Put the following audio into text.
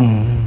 Mm.